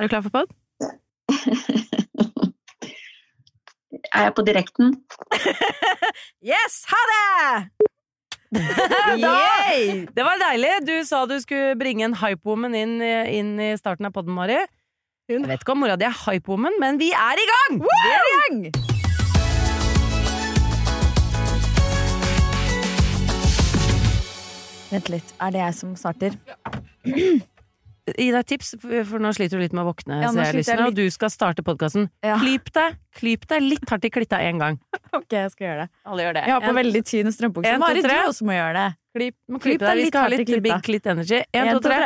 Er du klar for pod? Er jeg på direkten? Yes! Ha det! da, Det var deilig. Du sa du skulle bringe en hypewoman inn, inn i starten av podden, Mari. Jeg vet ikke om mora di er hypewoman, men vi er i gang! Vi er i gang! Vent litt, er det jeg som starter? Gi deg tips, for nå sliter du litt med å våkne, Ja, jeg og du skal starte podkasten. Ja. Klyp deg klyp deg litt hardt i klitta én gang. Ok, jeg skal gjøre det. Alle gjør det. Jeg har på En- veldig tynne strømpebukser. en, to, Mari, du også må gjøre det. Klyp, må Klyp klype deg deg. Vi litt skal ha hardt i litt klitta. big clit energy. En, Én, to, tre.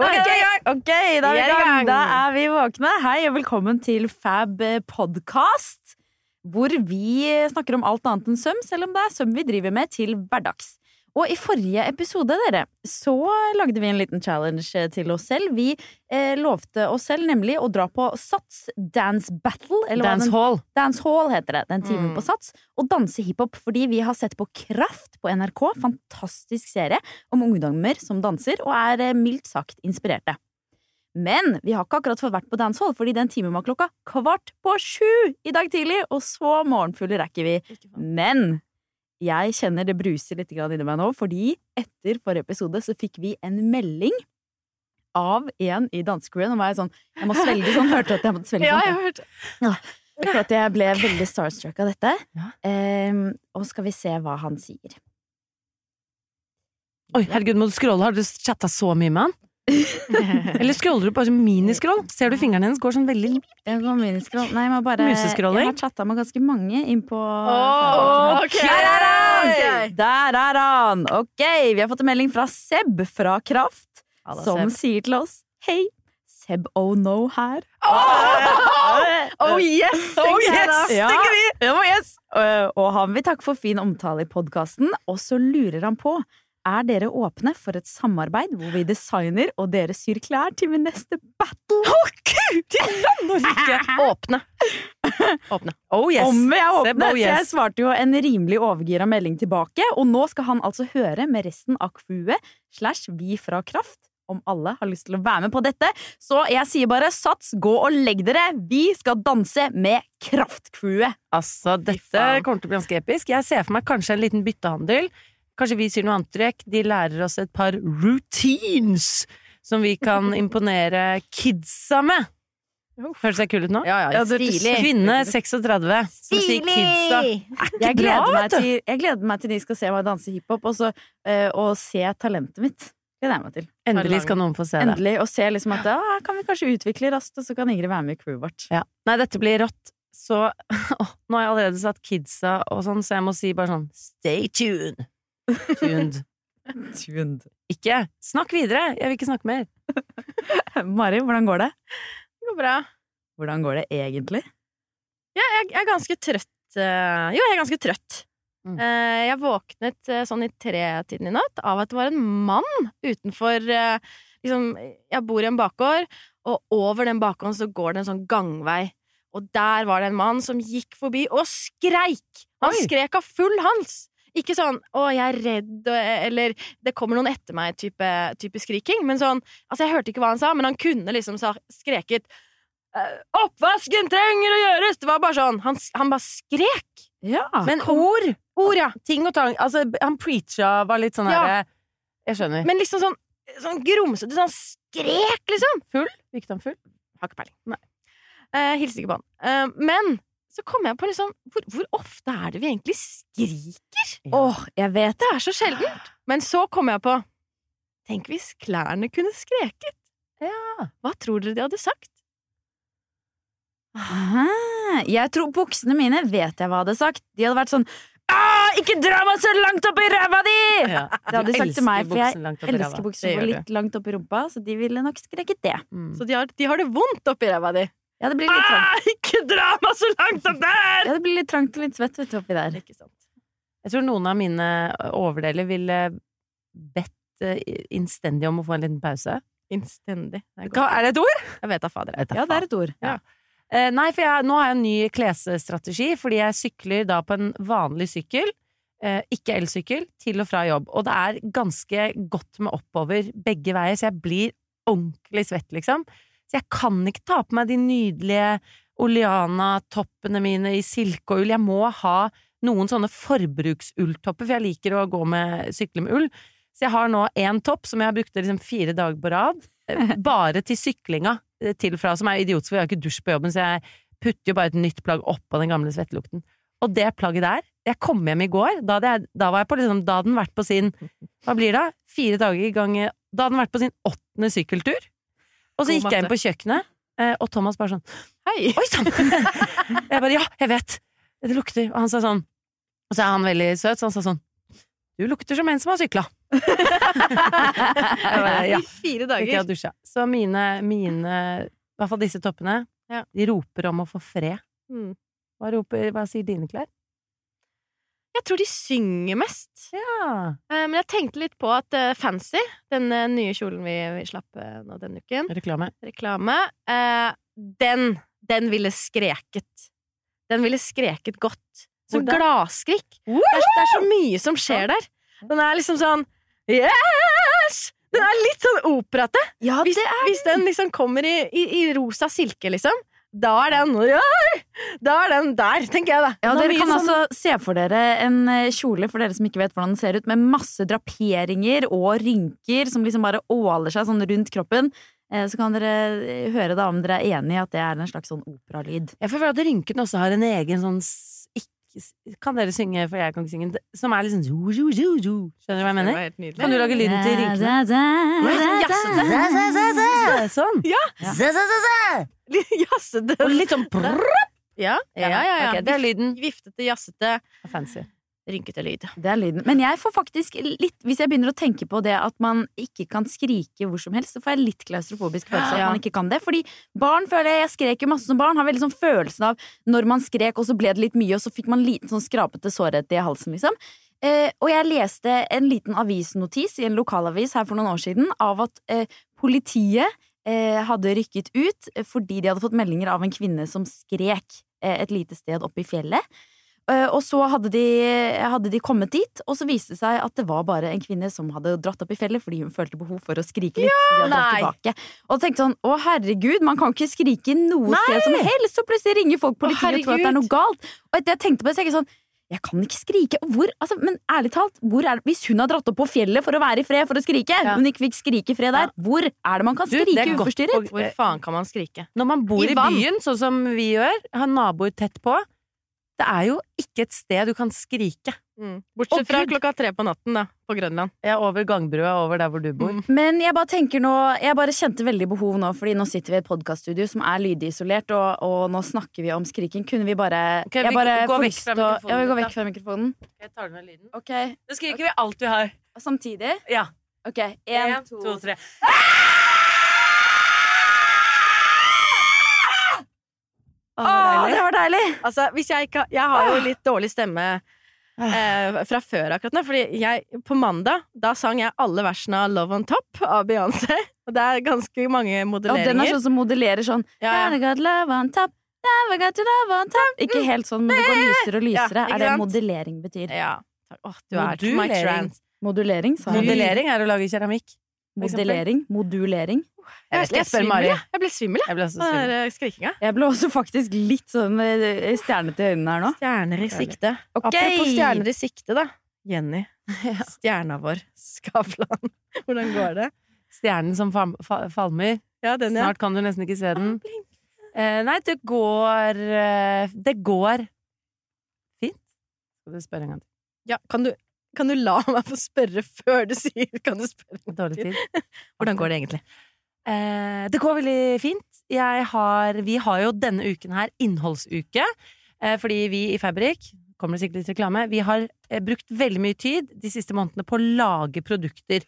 Ok, Ok, da er vi i gang. gang. Da er vi våkne. Hei og velkommen til Fab Podcast, hvor vi snakker om alt annet enn søm, selv om det er søm vi driver med til hverdags. Og i forrige episode, dere, så lagde vi en liten challenge til oss selv. Vi eh, lovte oss selv nemlig å dra på Sats Dance Battle, eller Dance Dancehall. Dance Hall heter det, den timen Mm. på Sats, og danse hiphop fordi vi har sett på Kraft på NRK, fantastisk serie om ungdommer som danser, og er eh, mildt sagt inspirerte. Men vi har ikke akkurat fått vært på dancehall, fordi den timen var klokka kvart på sju i dag tidlig, og så morgenfulle rekker vi. Men jeg kjenner det bruser litt inni meg nå, fordi etter forrige episode så fikk vi en melding av en i dansecrewen, og var jeg sånn Jeg må svelge sånn, hørte at jeg måtte svelge sånn? Ja, har hørt For at jeg ble veldig starstruck av dette. Ja. Um, og skal vi se hva han sier. Oi, herregud, må du scrolle? Har du chatta så mye med han? Eller scroller du bare som miniscroll? Ser du fingrene hennes går sånn veldig Jeg går miniscroll. Nei, jeg må bare Musescrolling? Jeg har chatta med ganske mange inn på okay. Der er han! Okay. Der er han! Ok, vi har fått en melding fra Seb fra Kraft, som sier til oss Hei, Seb Oh No her. Oh yes! Oh yes! Tenker vi! Oh, yes. Og han vil takke for fin omtale i podkasten, og så lurer han på er dere åpne for et samarbeid hvor vi designer og dere syr klær til min neste battle? Å gud! rike! Åpne. Åpne. Oh yes. Om jeg Seb, oh, yes. Så jeg svarte jo en rimelig overgira melding tilbake, og nå skal han altså høre med resten av crewet slash vi fra Kraft om alle har lyst til å være med på dette. Så jeg sier bare sats, gå og legg dere! Vi skal danse med Kraftcrewet! Altså, dette kommer til å bli ganske episk. Jeg ser for meg kanskje en liten byttehandel. Kanskje vi sier noe antrekk. De lærer oss et par routines som vi kan imponere kidsa med. Høres jeg kul ut nå? Ja, Ja, ja stilig. Kvinne 36 som sier kidsa. Jeg gleder, bra, til, jeg gleder meg til de skal se meg danse hiphop, og, så, eh, og se talentet mitt. Endelig skal noen få se det. Endelig. Og se liksom at ah, her kan vi kanskje utvikle raskt, og så kan Ingrid være med i crewet vårt. Ja. Nei, dette blir rått. Så å, nå har jeg allerede satt kidsa og sånn, så jeg må si bare sånn stay tuned. Tuned. Tuned. Ikke snakk videre! Jeg vil ikke snakke mer. Mari, hvordan går det? Det går bra. Hvordan går det egentlig? Ja, jeg, jeg er ganske trøtt. eh, jo, jeg er ganske trøtt. Mm. Eh, jeg våknet eh, sånn i tretiden i natt av at det var en mann utenfor liksom, Jeg bor i en bakgård, og over den bakgården så går det en sånn gangvei. Og der var det en mann som gikk forbi og skreik! Han Oi. skrek av full hals! Ikke sånn 'å, jeg er redd', eller 'det kommer noen etter meg'-type type skriking, men sånn Altså, jeg hørte ikke hva han sa, men han kunne liksom sa, skreket «Eh, 'Oppvasken trenger å gjøres!' Det var bare sånn. Han, han bare skrek! Ja. Men ord! Ord, ja. Ting og tang. Altså, han preacha var litt sånn Ja. herre Jeg skjønner. Men liksom sånn, sånn grumsete, sånn skrek, liksom. full? Virket han full? Har ikke peiling. Nei. Eh, Hilser ikke på han. Eh, men så kom jeg på liksom hvor, hvor ofte er det vi egentlig skriker? Åh, jeg vet Det er så sjeldent. Men så kom jeg på Tenk hvis klærne kunne skreket. Ja. Hva tror dere de hadde sagt? Aha. Jeg tror buksene mine vet jeg hva hadde sagt. De hadde vært sånn ah, 'Ikke dra meg så langt opp i ræva di!' Ja. Det hadde de sagt til meg, for jeg elsker bukser gjør litt langt opp i rumpa, så de ville nok skreket det. Mm. Så de har, de har det vondt oppi ræva di. Ja, det blir litt trangt, Ah, ikke dra meg så langt opp der! ja, det blir litt, trangt og litt svett vet du, oppi der. Ikke sant. Jeg tror noen av mine overdeler ville bedt eh, innstendig om å få en liten pause. Innstendig. Det er, er det et ord? Jeg vet da fader. Vet Ja, det er et ord. Eh, nei, for jeg, nå har jeg en ny klesstrategi, fordi jeg sykler da på en vanlig sykkel, eh, ikke elsykkel, til og fra jobb. Og det er ganske godt med oppover begge veier, så jeg blir ordentlig svett, liksom. Så jeg kan ikke ta på meg de nydelige Oleana-toppene mine i silke og ull. Jeg må ha noen sånne forbruksulltopper, for jeg liker å gå med sykle med ull. Så jeg har nå én topp som jeg har brukt liksom fire dager på rad, eh, bare til syklinga eh, til og fra, som er idiotisk, for jeg har ikke dusj på jobben, så jeg putter jo bare et nytt plagg oppå den gamle svettelukten. Og det plagget der Jeg kom hjem i går, da, jeg, da var jeg på liksom Da hadde den vært på sin Hva blir det? Fire dager i gang Da hadde den vært på sin åttende sykkeltur. Og så gikk jeg inn på kjøkkenet, eh, og Thomas bare sånn Hei! Oi sann! jeg bare ja, jeg vet. Det lukter. Og han sa sånn Og så er han veldig søt, så han sa sånn Du lukter som en som har sykla. Ja. I fire dager. Så mine, mine I hvert fall disse toppene, Ja. de roper om å få fred. Mm. Hva, roper, hva sier dine klær? Jeg tror de synger mest. Ja. Eh, Men jeg tenkte litt på at eh, Fancy, den eh, nye kjolen vi, vi slapp nå denne uken, Reklame. reklame, den, den ville skreket. Den ville skreket godt. Så gladskrik. Det er, det er så mye som skjer der. Den er liksom sånn Yes! Den er litt sånn operate. Ja, Hvis, hvis den liksom kommer i, i, i rosa silke, liksom, da er den Da er den der, tenker jeg da. Ja, er Dere kan sånn- altså se for dere en eh, kjole, for dere som ikke vet hvordan den ser ut, med masse draperinger og rynker som liksom bare åler seg sånn rundt kroppen. Eh, Så kan dere eh, høre da om dere er enig i at det er en slags sånn operalyd. Jeg føler at rynkene også har en egen sånn Kan dere synge, for jeg kan ikke synge, som er litt zo, zo, zo, zo. Skjønner du hva jeg mener? Kan du lage lyden til rynkene? Jazzete. Sånn! Ja. Jazzete. Og litt sånn prrrr. Ja, ja, ja. ja, det er lyden. Viftete, jazzete, Fancy. Rynkete lyd. Det er lyden. Men jeg får faktisk litt, hvis jeg begynner å tenke på det at man ikke kan skrike hvor som helst, så får jeg litt klaustrofobisk følelse av at man ikke kan det. Fordi barn føler jeg, jeg skrek jo masse som barn, har veldig sånn følelsen av når man skrek, og så ble det litt mye, og så fikk man liten sånn skrapete sårhet i halsen, liksom. Eh, og jeg leste en liten avisnotis i en lokalavis her for noen år siden av at eh, politiet eh, hadde rykket ut fordi de hadde fått meldinger av en kvinne som skrek eh, et lite sted oppe i fjellet. Eh, Og så hadde de, hadde de kommet dit, og så viste det seg at det var bare en kvinne som hadde dratt opp i fjellet fordi hun følte behov for å skrike litt. dratt Nei. Og tenkte sånn, å herregud, man kan ikke skrike noe sted som helst! Så plutselig ringer folk politiet og tror at det er noe galt. Og etter jeg tenkte på det, så jeg sånn jeg kan ikke skrike. Hvor, altså, men ærlig talt, hvor er det, hvis hun har dratt opp på fjellet for å være i fred for å skrike, Ja. hun ikke fikk skrike i fred der, hvor er det man kan skrike du, uforstyrret? Godt, Hvor faen kan man skrike? Når man bor I i, byen, sånn som vi gjør, har naboer tett på, det er jo ikke et sted du kan skrike. Mm. Bortsett fra klokka tre på natten, da, på Grønland. Jeg er over gangbrua, over der hvor du bor. Mm. Men jeg bare tenker nå Jeg bare kjente veldig behov nå, fordi nå sitter vi i et podkaststudio som er lydisolert, og, og nå snakker vi om skriking. Kunne vi bare okay, Jeg vi bare går vekk fra mikrofonen Ja, vi går vekk fra mikrofonen. Jeg tar ned lyden. Okay. Nå skriker vi alt vi har. Samtidig? Ja. Ok, én, to, to, tre. Å, det var deilig! Altså, jeg ikke Jeg har jo litt dårlig stemme eh, fra før akkurat nå, fordi jeg På mandag, da sang jeg alle versene av Love on Top av Beyoncé. Og det er ganske mange Og den er sånn som modellerer sånn Ja, ja. Love on top, got love on top Ikke helt sånn, men det går lysere og lysere. Ja, er det modellering betyr? Ja. Åh, du er Modulering. trans. Modulering, sa jeg. Modellering er å lage keramikk. Modellering. Modulering. Jeg vet jeg spør Mari. jeg. Ble svimmel, jeg. Ble svimmel. eh, skrikinga. Jeg ble også faktisk litt sånn eh, stjernete i øynene her nå. Stjerner i sikte. Okay. Apropos stjerner i sikte, da. Jenny. Stjerna vår. Skavlan. Hvordan går det? Stjernen som fam- fa falmer. Ja, den, ja. Snart kan du nesten ikke se den. Eh, nei, det går eh, Det går fint. Skal du spørre en gang til? ja kan, du, kan du la meg få spørre før du sier Kan du spørre? Dårlig tid. Hvordan går det egentlig? Eh, det går veldig fint. Jeg har, vi har jo denne uken her innholdsuke. Eh, fordi vi i Fabrik, kommer det sikkert litt reklame. Vi har eh, brukt veldig mye tid de siste månedene på å lage produkter.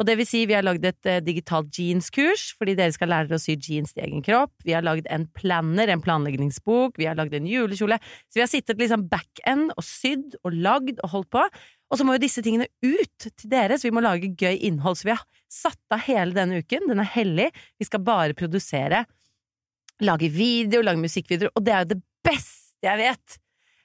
Og det vil si, vi har lagd et eh, digitalt jeanskurs, fordi dere skal lære dere å sy jeans til egen kropp. Vi har lagd en planner, en planleggingsbok. Vi har lagd en julekjole. Så vi har sittet liksom back-end og sydd og lagd og holdt på. Og så må jo disse tingene ut til dere, så vi må lage gøy innhold. Så vi har satt av hele denne uken. Den er hellig. Vi skal bare produsere. Lage video, lage musikkvideoer. Og det er jo det beste jeg vet!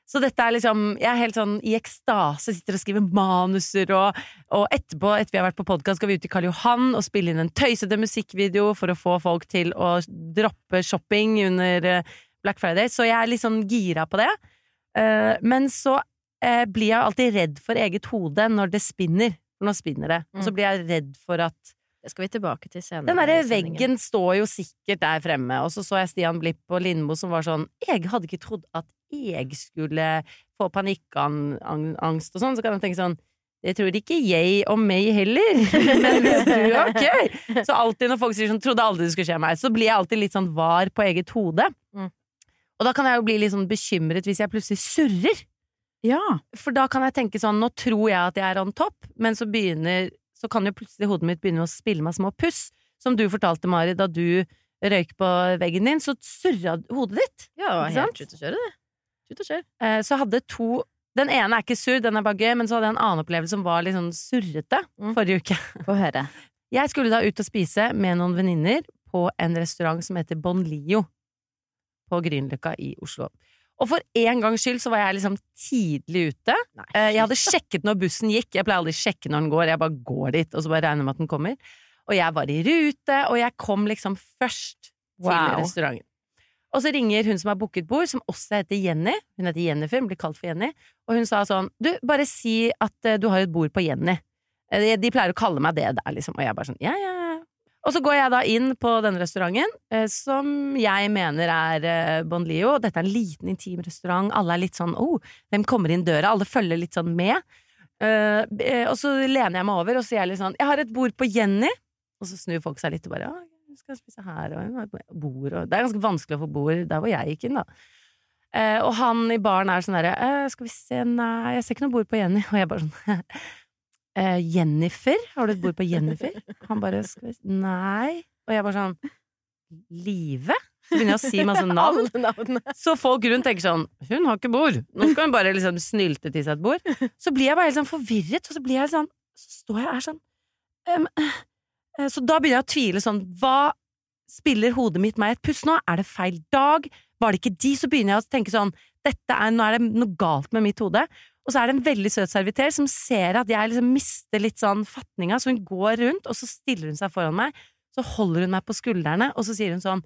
Så dette er liksom Jeg er helt sånn i ekstase, sitter og skriver manuser, og, og etterpå, etter vi har vært på podkast, skal vi ut til Karl Johan og spille inn en tøysete musikkvideo for å få folk til å droppe shopping under eh, Black Friday. Så jeg er litt sånn gira på det. Eh, men så eh, blir jeg alltid redd for eget hode når det spinner. Nå spinner det. Og så blir jeg redd for at Det skal vi tilbake til senere. den derre veggen står jo sikkert der fremme, og så så jeg Stian Blipp og Lindmo som var sånn Jeg hadde ikke trodd at jeg skulle få panikkangst og sånn, så kan jeg tenke sånn det tror ikke jeg om meg heller. Men hvis du Ok! Så alltid når folk sier sånn 'trodde aldri det skulle skje meg', så blir jeg alltid litt sånn var på eget hode. Mm. Og da kan jeg jo bli litt sånn bekymret hvis jeg plutselig surrer. Ja. For da kan jeg tenke sånn, nå tror jeg at jeg er on top, men så begynner Så kan jo plutselig hodet mitt begynne å spille meg små puss. Som du fortalte, Mari, da du røyk på veggen din, så surra hodet ditt. Ja, helt ut å kjøre, det. Ut og kjør. Eh, Så hadde to Den ene er ikke surr, den er bare gøy, men så hadde jeg en annen opplevelse som var litt sånn surrete Mm. forrige uke. Få høre. Jeg skulle da ut og spise med noen venninner på en restaurant som heter Bon Lio på Grünerløkka i Oslo. Og for en gangs skyld så var jeg liksom tidlig ute. Nei. Jeg hadde sjekket når bussen gikk. Jeg pleier aldri å sjekke når den går, jeg bare går dit, og så bare regner med at den kommer. Og jeg var i rute, og jeg kom liksom først til Wow. restauranten. Og så ringer hun som har booket bord, som også heter Jenny. Hun heter Jennifer, hun blir kalt for Jenny. Og hun sa sånn Du, bare si at eh, du har et bord på Jenny. Eh, De, pleier å kalle meg det der, liksom. Og jeg bare sånn ja, ja, ja. Og så går jeg da inn på denne restauranten, eh, som jeg mener er eh, Bon Lio. Dette er en liten, intim restaurant. Alle er litt sånn oh, hvem kommer inn døra? Alle følger litt sånn med. Eh, og så lener jeg meg over og sier jeg litt sånn Jeg har et bord på Jenny. Og så snur folk seg litt og bare ja, jeg skal spise her, og hun har bord, og Det er ganske vanskelig å få bord der hvor jeg gikk inn, da. Og han i baren er sånn derre Skal vi se, nei, jeg ser ikke noe bord på Jenny. Og jeg bare sånn eh, Jennifer? Har du et bord på Jennifer? Han bare vi Nei. Og jeg bare sånn Live? Så begynner jeg å si masse navn. Så folk rundt tenker sånn Hun har ikke bord. Nå skal hun bare liksom snylte til seg et bord. Så blir jeg bare helt sånn forvirret, og så blir jeg sånn Så står jeg her sånn um, Så da begynner jeg å tvile sånn Hva spiller hodet mitt meg et puss nå? Er det feil dag? Var det ikke de? Så begynner jeg å tenke sånn dette er, Nå er det noe galt med mitt hode. Og så er det en veldig søt servitør som ser at jeg liksom mister litt sånn fatninga, så hun går rundt, og så stiller hun seg foran meg. Så holder hun meg på skuldrene, og så sier hun sånn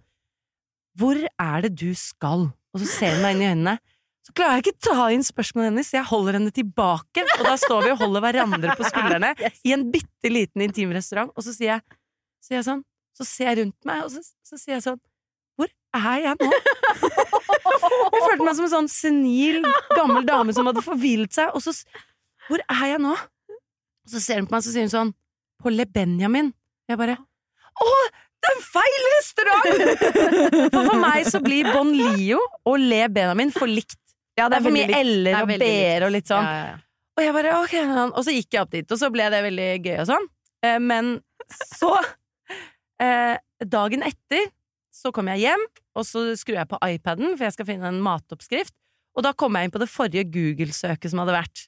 Hvor er det du skal? Og så ser hun meg inn i øynene. Så klarer jeg ikke ta inn spørsmålet hennes, så jeg holder henne tilbake. Og da står vi og holder hverandre på skuldrene i en bitte liten intimrestaurant, og så sier jeg, så sier jeg sånn Så ser jeg rundt meg, og så, så sier jeg sånn Hvor er jeg nå? Jeg følte meg som en sånn senil, gammel dame som hadde forvillet seg, og så Hvor er jeg nå? Og så ser hun på meg, og så sier hun sånn På Le Benjamin. Jeg bare Å! Det er feil restaurant! For for meg så blir Bon Lio og Le Benjamin for likt. Ja, det er for veldig mye L-er er og B-er og litt sånn. Ja, ja, ja. Og jeg bare, ok, sånn. Og så gikk jeg opp dit, og så ble det veldig gøy og sånn. Eh, Men så eh, Dagen etter så kom jeg hjem, og så skrur jeg på iPaden, for jeg skal finne en matoppskrift. Og da kommer jeg inn på det forrige Google-søket som hadde vært.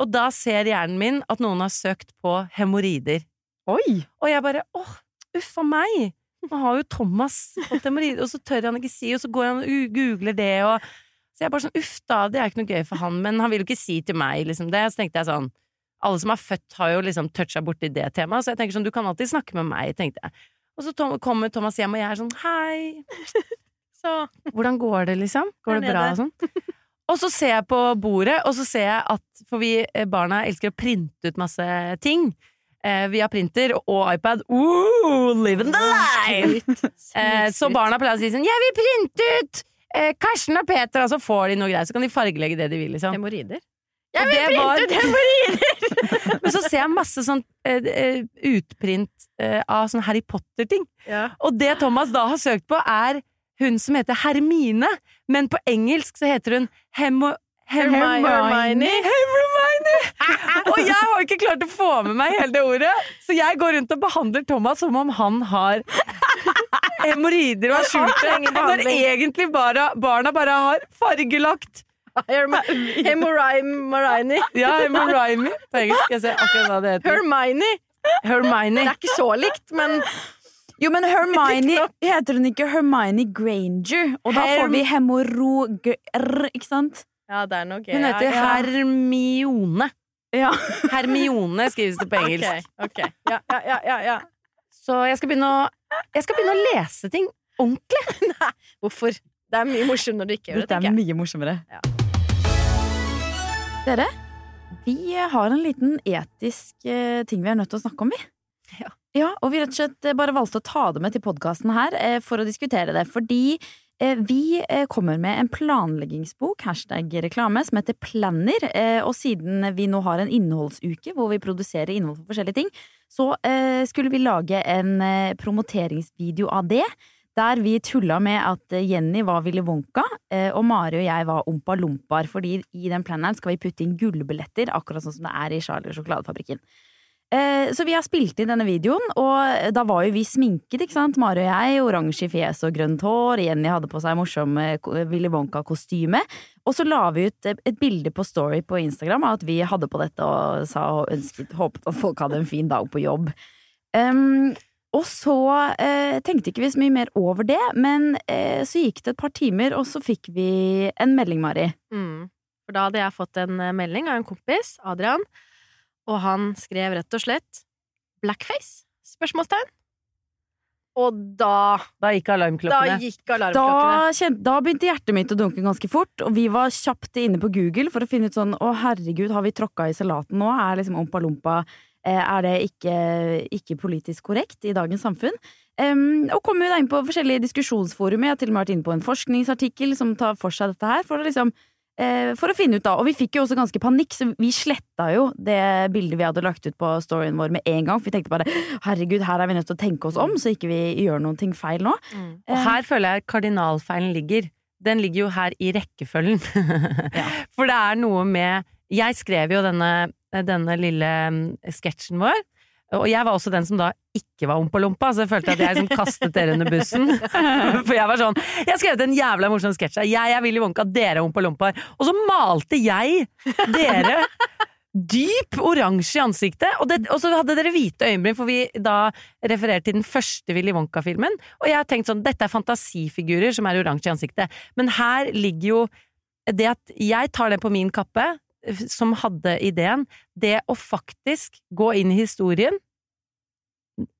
Og da ser hjernen min at noen har søkt på hemoroider. Oi! Og jeg bare åh, uff a meg! Nå har jo Thomas fått hemoroider, og så tør han ikke si, og så går han og googler det, og Så jeg er bare sånn uff da, det er ikke noe gøy for han, men han vil jo ikke si til meg liksom det. Så tenkte jeg sånn Alle som er født, har jo liksom toucha borti det temaet, så jeg tenker sånn du kan alltid snakke med meg, tenkte jeg. Og så kommer Thomas hjem, og jeg er sånn hei. Så Hvordan går det, liksom? Går det bra og sånn? Og så ser jeg på bordet, og så ser jeg at For vi eh, barna elsker å printe ut masse ting. Eh, via printer og iPad. Ooh, living the life! Eh, så barna pleier å si sånn 'Jeg vil printe ut eh, Karsten og Peter', og så får de noe greier. Så kan de fargelegge det de vil, liksom. Hemoroider. Jeg vil printe ut hemoroider! Men så ser jeg masse sånn eh, utprint uh, av sånn Harry Potter-ting. Ja. Og det Thomas da har søkt på, er hun som heter Hermine, men på engelsk så heter hun Hemo Hermi- Hermione. Hermione! Og jeg har ikke klart å få med meg hele det ordet, så jeg går rundt og behandler Thomas som om han har hemoroider og har skjult det, når egentlig bare, barna bare har fargelagt. Hemorrhini. Ja, Hermione på engelsk. Jeg ser akkurat hva det heter. Hermione. Hermione. Det er ikke så likt, men Jo, men Hermione heter hun ikke Hermione Granger? Og da får vi hemorogr, ikke sant? Ja, det er nok Hun heter. Hermione. Ja. Hermione skrives det på engelsk. Ok. Ja, ja, ja, ja, ja. Så jeg skal begynne å, jeg skal begynne å lese ting ordentlig. Hvorfor? Det er mye morsomt når du ikke gjør det, Dette er mye morsommere. Ja. Dere, vi har en liten etisk eh, ting vi er nødt til å snakke om, vi. Ja. og vi rett og slett eh, bare valgte å ta det med til podkasten her eh, for å diskutere det. Fordi vi kommer med en planleggingsbok, hashtag reklame, som heter Planner. Og siden vi nå har en innholdsuke hvor vi produserer innhold for forskjellige ting, så skulle vi lage en promoteringsvideo av det. Der vi tulla med at eh, Jenny var Willy Wonka, eh, og Mari og jeg var Ompa Lompaer. Fordi i den planneren skal vi putte inn gullbilletter, akkurat sånn som det er i Charlie og sjokoladefabrikken. Eh, Så vi har spilt inn denne videoen, og da var jo vi sminket, ikke sant? Mari og jeg, oransje i fjeset og grønt hår. Jenny hadde på seg morsom ko- Willy Wonka-kostyme. Og så la vi ut et bilde på Story på Instagram av at vi hadde på dette og sa og ønsket, håpet at folk hadde en fin dag på jobb. Um, og så eh, tenkte ikke vi så mye mer over det, men eh, så gikk det et par timer, og så fikk vi en melding, Mari. Mm. For da hadde jeg fått en eh, melding av en kompis, Adrian, og han skrev rett og slett 'blackface?' spørsmålstegn. Og da Da gikk alarmklokkene. Da alarmklokkene. gikk Da, alarmklokkene. kjente, da begynte hjertet mitt å dunke ganske fort, og vi var kjapt inne på Google for å finne ut sånn Å, herregud, har vi tråkka i salaten nå? Er liksom ompa lompa Er det ikke, ikke politisk korrekt i dagens samfunn? Um, og kom jo da inn på forskjellige diskusjonsforumer. Jeg har til og med vært inne på en forskningsartikkel som tar for seg dette her, for å liksom uh, for å finne ut da, Og vi fikk jo også ganske panikk, så vi sletta jo det bildet vi hadde lagt ut på storyen vår med en gang. For vi tenkte bare herregud, her er vi nødt til å tenke oss om, så ikke vi gjør noen ting feil nå. Mm. Og her føler jeg kardinalfeilen ligger. Den ligger jo her i rekkefølgen. For det er noe med Jeg skrev jo denne, denne lille mm, sketsjen vår. Og jeg var også den som da ikke var ompa-lompa, så jeg følte at jeg liksom kastet dere under bussen. For jeg var sånn Jeg har skrevet en jævla morsom sketsj. Jeg er Willy Wonka, dere er ompa-lompaer. Og så malte jeg dere dyp oransje i ansiktet, og, det, og så hadde dere hvite øyenbryn, for vi da refererte til den første Willy Wonka-filmen. Og jeg har tenkt sånn, dette er fantasifigurer som er oransje i ansiktet. Men her ligger jo det at jeg tar det på min kappe, som hadde ideen, det å faktisk gå inn i historien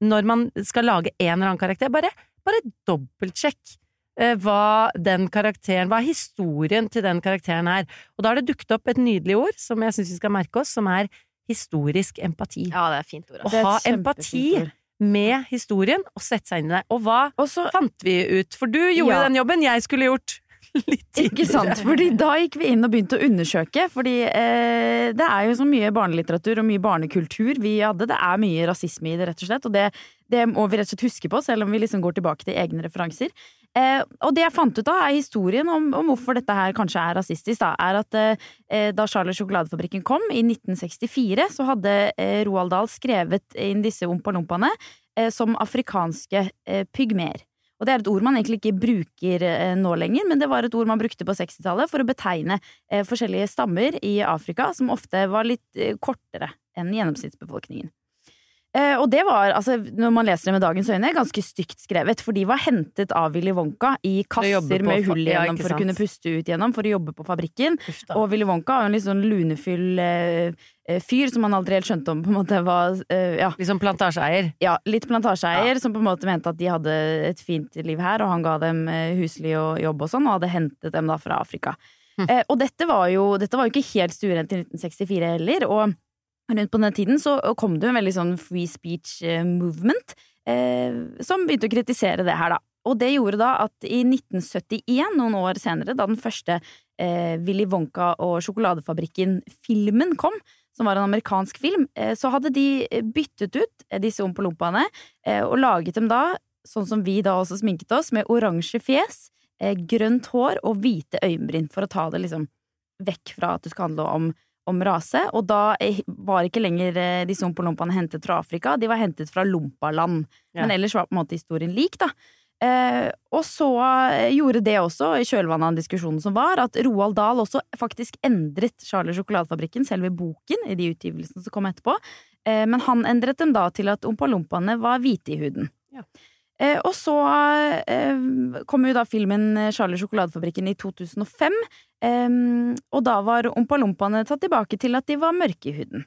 når man skal lage en eller annen karakter. Bare, bare dobbeltsjekk eh, hva den karakteren Hva historien til den karakteren er. Og da har det dukket opp et nydelig ord som jeg syns vi skal merke oss, som er historisk empati. Ja, det er fint ord. Å Altså. Det er ha empati ord. med historien og sette seg inn i det. Og hva Også, fant vi ut? For du gjorde Ja. den jobben jeg skulle gjort litt. Ikke sant, fordi da gikk vi inn og begynte å undersøke, fordi eh, det er jo så mye barnelitteratur og mye barnekultur vi hadde, det er mye rasisme i det, rett og slett, og det, det må vi rett og slett huske på, selv om vi liksom går tilbake til egne referanser. Eh, og det jeg fant ut av, er historien om, om hvorfor dette her kanskje er rasistisk, da, er at eh, da Charlie Sjokoladefabrikken kom i 1964, så hadde eh, Roald Dahl skrevet inn disse ompa-lompaene eh, som afrikanske eh, pygmeer. Og det er et ord man egentlig ikke bruker eh, nå lenger, men det var et ord man brukte på 60-tallet for å betegne eh, forskjellige stammer i Afrika som ofte var litt eh, kortere enn gjennomsnittsbefolkningen. Og det var, altså, når man leser det med dagens øyne, ganske stygt skrevet, for de var hentet av Willy Wonka i kasser med hull ja, igjennom ikke for å kunne puste ut gjennom, for å jobbe på fabrikken. Uff. Og Willy Wonka jo en litt sånn lunefull eh, eh, fyr som man aldri helt skjønte om på en måte var eh, ja, Liksom plantasjeeier. ja, litt plantasjeeier som på en måte mente at de hadde et fint liv her, og han ga dem eh, husly og jobb og sånn, og hadde hentet dem da fra Afrika. Hm. Eh, og dette var, jo, dette var jo ikke helt stuerent i 1964 heller, og rundt på den tiden så kom det jo en veldig sånn free speech eh, movement, eh, som begynte å kritisere det her, da. Og det gjorde da at i 1971, noen år senere, da den første eh, Willy Wonka og sjokoladefabrikken-filmen kom, som var en amerikansk film, eh, så hadde de eh, byttet ut eh, disse ompalompaene eh, og laget dem da, sånn som vi da også sminket oss, med oransje fjes, grønt hår og hvite øyenbryn, for å ta det liksom vekk fra at det skal handle om, om rase. Og da var ikke lenger disse ompolompaene hentet fra Afrika, de var hentet fra Lompaland. Ja. Men ellers var på en måte historien lik, da. Eh, og så eh, gjorde det også, i kjølvannet av diskusjonen som var, at Roald Dahl også faktisk endret Charlie Sjokoladefabrikken, selve boken, i de utgivelsene som kom etterpå. Eh, men han endret dem da til at ompalompaene var hvite i huden. Ja. Eh, og så eh, kom jo da filmen Charlie Sjokoladefabrikken i 2005, eh, og da var ompalompaene tatt tilbake til at de var mørke i huden.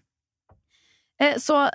Eh, Så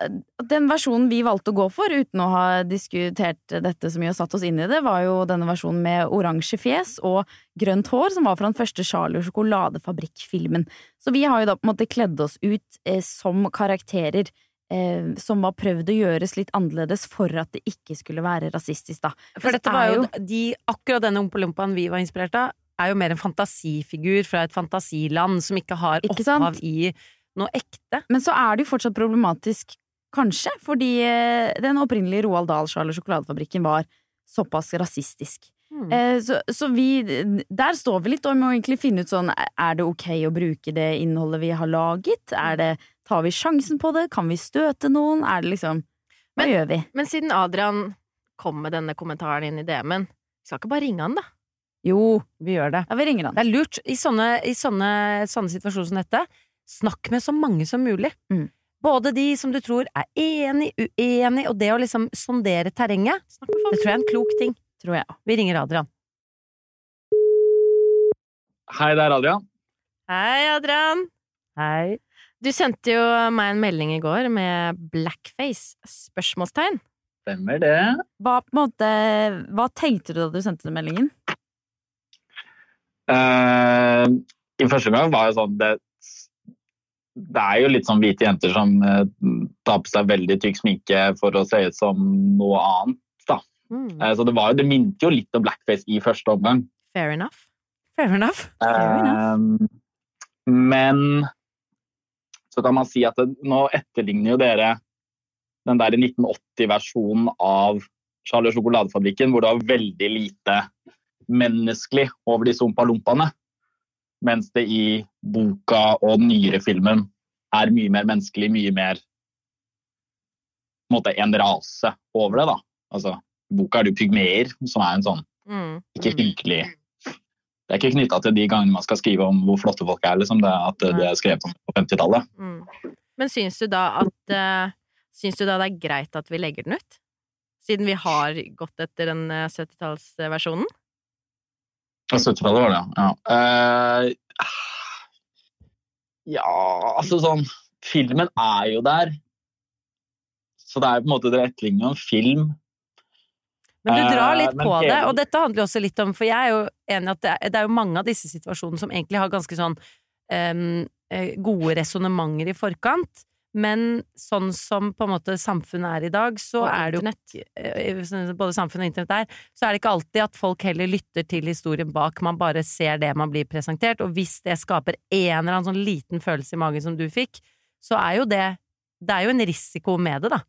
den versjonen vi valgte å gå for, uten å ha diskutert dette så mye og satt oss inn i det, var jo denne versjonen med oransje fjes og grønt hår, som var fra den første Charlie sjokoladefabrikk-filmen. Så vi har jo da på en måte kledd oss ut eh, som karakterer eh, som var prøvd å gjøres litt annerledes for at det ikke skulle være rasistisk, da. For for dette var jo de, akkurat denne Ompalompaen vi var inspirert av, er jo mer en fantasifigur fra et fantasiland som ikke har Ikke opphav i noe ekte. Men så er det jo fortsatt problematisk, kanskje, fordi eh, den opprinnelige Roald Dahl Charlie Sjokoladefabrikken var såpass rasistisk. Mm. Så, så vi Der står vi litt og må egentlig finne ut sånn Er det ok å bruke det innholdet vi har laget? Er det Tar vi sjansen på det? Kan vi støte noen? Er det liksom Hva Men- gjør vi? Men siden Adrian kom med denne kommentaren inn i DM-en, skal ikke bare ringe han, da? Jo, Vi gjør det. ja, vi ringer han. Det er lurt i sånne, i sånne, sånne situasjoner som dette. Snakk med så mange som mulig. Mm. Både de som du tror er enig, uenig, og det å liksom sondere terrenget. Det tror jeg er en klok ting. Tror jeg. Vi ringer Adrian. Hei, det er Adrian. Hei, Adrian! Hei. Du sendte jo meg en melding i går med blackface? Spørsmålstegn. Stemmer det. Hva, på en måte, hva tenkte du da du sendte den meldingen? Uh, I første gang var det sånn det, det er jo litt sånn hvite jenter som eh, tar på seg veldig tykk sminke for å se ut som noe annet. Da. Mm. Eh, så det, var, jo- det minte jo litt om blackface i første omgang. Fair enough. Fair enough. Fair enough. Eh, men så kan man si at det, nå etterligner jo dere den der 1980-versjonen av Charlie og sjokoladefabrikken, hvor det var veldig lite menneskelig over disse ompalompaene. Mens det i boka og den nyere filmen er mye mer menneskelig, mye mer en måte en rase over det. da. Altså, I boka er det jo pygmeer, som er en sånn Mm. ikke hyggelig Det er ikke knytta til de gangene man skal skrive om hvor flotte folk er, liksom. Det, at det er skrevet om på 50-tallet. Mm. Men syns du da at uh, Syns du da det er greit at vi legger den ut? Siden vi har gått etter den eh, 70-tallsversjonen? Ja, 70-tallet var det, ja. Uh, ja, altså sånn Filmen er jo der. Så det er på en måte det etterligner jo en film. Men du drar Eh, litt uh, på det, og dette handler også litt om For jeg er jo enig i at det er, det er jo mange av disse situasjonene som egentlig har ganske sånn eh, gode resonnementer i forkant. Men sånn som på en måte samfunnet er i dag, så Og er det jo eh, sånn Både samfunnet og internett er, så er det ikke alltid at folk heller lytter til historien bak. Man bare ser det man blir presentert, og hvis det skaper en eller annen sånn liten følelse i magen som du fikk, så er jo det Det er jo en risiko med det, da.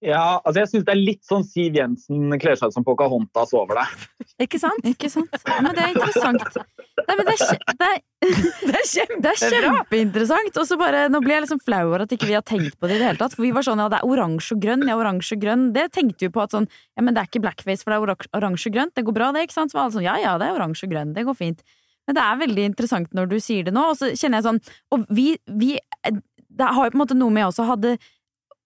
Ja, altså jeg syns det er litt sånn Siv Jensen kler seg ut som Pocahontas over deg. Ikke sant? Ikke sant? Men det er interessant. Nei, men det, er, det, er, Det er kjempe... det er kjempeinteressant. Og så bare, nå blir jeg liksom flau over at ikke vi har tenkt på det i det hele tatt. For vi var sånn ja, det er oransje og grønn, ja, oransje og grønn. Det tenkte vi på at sånn, ja, men det er ikke blackface, for det er oransje og grønt. Det går bra, det, ikke sant? Så var alle sånn, ja ja, det er oransje og grønn, det går fint. Men det er veldig interessant når du sier det nå, og så kjenner jeg sånn Og vi, vi Det har jo på en måte noe med også hadde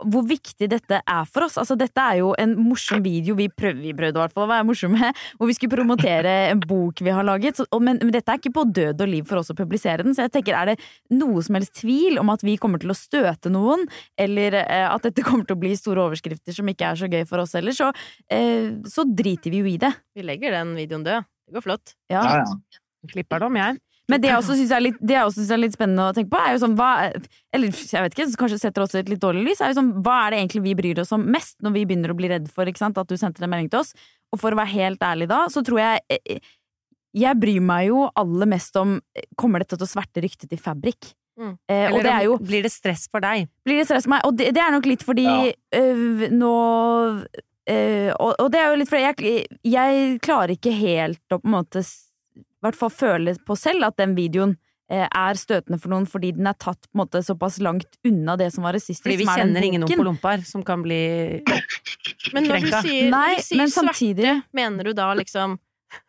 hvor viktig dette er for oss. Altså, dette er jo en morsom video vi prøvde, vi prøvde hvert fall å være morsomme, hvor vi skulle promotere en bok vi har laget. Så, og, men, men dette er ikke på død og liv for oss å publisere den, så jeg tenker, er det noe som helst tvil om at vi kommer til å støte noen, eller eh, at dette kommer til å bli store overskrifter som ikke er så gøy for oss heller, så, eh, så driter vi jo i det. Vi legger den videoen død. Det går flott. Ja. Ja, ja. Klipper det om, jeg. Men det jeg også syns er, er litt spennende å tenke på, er jo sånn hva Eller jeg vet ikke, kanskje setter også et litt dårlig lys. er jo sånn, Hva er det egentlig vi bryr oss om mest når vi begynner å bli redd for ikke sant, at du sendte en melding til oss? Og for å være helt ærlig da, så tror jeg eh, Jeg bryr meg jo aller mest om eh, Kommer dette til å sverte ryktet til Fabrik? Mm. Eh, og Eller det er jo blir det stress for deg? blir det stress for meg? Og det, det er nok litt fordi Ja. øh, nå øh, og, og det er jo litt fordi jeg, jeg klarer ikke helt å på en måte hvert fall føle på selv at den videoen eh, er støtende for noen fordi den er tatt på en måte såpass langt unna det som var rasistisk. Fordi vi som er kjenner ingen ompolomper som kan bli Men når du sier, Nei, når du sier samtidig mener du da liksom